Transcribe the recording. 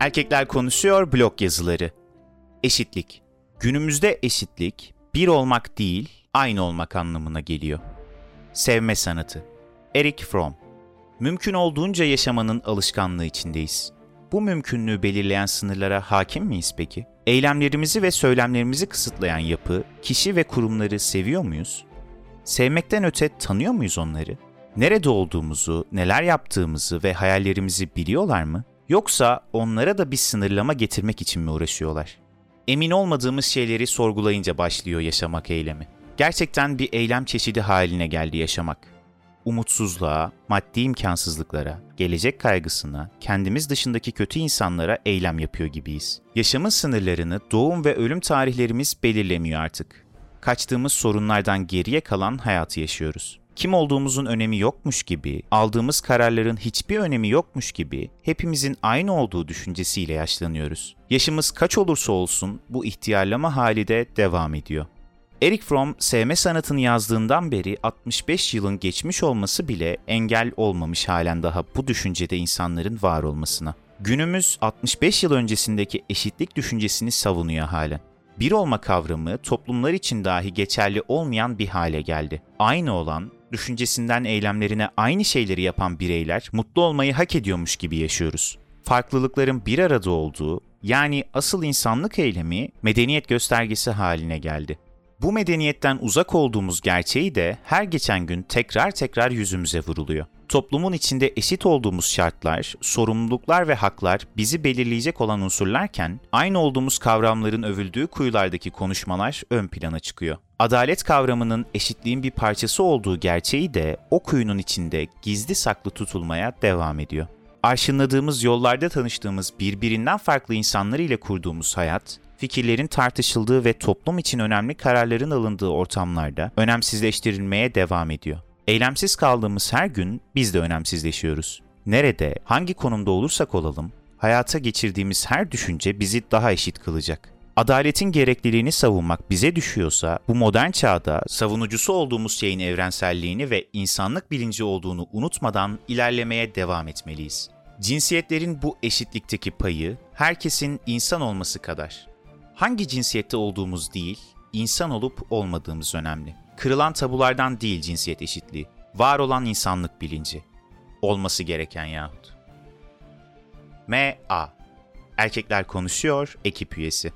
Erkekler Konuşuyor blog yazıları. Eşitlik. Günümüzde eşitlik bir olmak değil, aynı olmak anlamına geliyor. Sevme sanatı. Eric Fromm. Mümkün olduğunca yaşamanın alışkanlığı içindeyiz. Bu mümkünlüğü belirleyen sınırlara hakim miyiz peki? Eylemlerimizi ve söylemlerimizi kısıtlayan yapı, kişi ve kurumları seviyor muyuz? Sevmekten öte tanıyor muyuz onları? Nerede olduğumuzu, neler yaptığımızı ve hayallerimizi biliyorlar mı? Yoksa onlara da bir sınırlama getirmek için mi uğraşıyorlar? Emin olmadığımız şeyleri sorgulayınca başlıyor yaşamak eylemi. Gerçekten bir eylem çeşidi haline geldi yaşamak. Umutsuzluğa, maddi imkansızlıklara, gelecek kaygısına, kendimiz dışındaki kötü insanlara eylem yapıyor gibiyiz. Yaşamın sınırlarını doğum ve ölüm tarihlerimiz belirlemiyor artık. Kaçtığımız sorunlardan geriye kalan hayatı yaşıyoruz kim olduğumuzun önemi yokmuş gibi, aldığımız kararların hiçbir önemi yokmuş gibi hepimizin aynı olduğu düşüncesiyle yaşlanıyoruz. Yaşımız kaç olursa olsun bu ihtiyarlama hali de devam ediyor. Eric Fromm sevme sanatını yazdığından beri 65 yılın geçmiş olması bile engel olmamış halen daha bu düşüncede insanların var olmasına. Günümüz 65 yıl öncesindeki eşitlik düşüncesini savunuyor halen. Bir olma kavramı toplumlar için dahi geçerli olmayan bir hale geldi. Aynı olan düşüncesinden eylemlerine aynı şeyleri yapan bireyler mutlu olmayı hak ediyormuş gibi yaşıyoruz. Farklılıkların bir arada olduğu, yani asıl insanlık eylemi medeniyet göstergesi haline geldi. Bu medeniyetten uzak olduğumuz gerçeği de her geçen gün tekrar tekrar yüzümüze vuruluyor. Toplumun içinde eşit olduğumuz şartlar, sorumluluklar ve haklar bizi belirleyecek olan unsurlarken aynı olduğumuz kavramların övüldüğü kuyulardaki konuşmalar ön plana çıkıyor. Adalet kavramının eşitliğin bir parçası olduğu gerçeği de o kuyunun içinde gizli saklı tutulmaya devam ediyor. Arşınladığımız yollarda tanıştığımız birbirinden farklı insanlar ile kurduğumuz hayat, fikirlerin tartışıldığı ve toplum için önemli kararların alındığı ortamlarda önemsizleştirilmeye devam ediyor. Eylemsiz kaldığımız her gün biz de önemsizleşiyoruz. Nerede, hangi konumda olursak olalım, hayata geçirdiğimiz her düşünce bizi daha eşit kılacak. Adaletin gerekliliğini savunmak bize düşüyorsa bu modern çağda savunucusu olduğumuz şeyin evrenselliğini ve insanlık bilinci olduğunu unutmadan ilerlemeye devam etmeliyiz. Cinsiyetlerin bu eşitlikteki payı herkesin insan olması kadar. Hangi cinsiyette olduğumuz değil, insan olup olmadığımız önemli. Kırılan tabulardan değil cinsiyet eşitliği, var olan insanlık bilinci. Olması gereken yahut. M.A. Erkekler Konuşuyor ekip üyesi.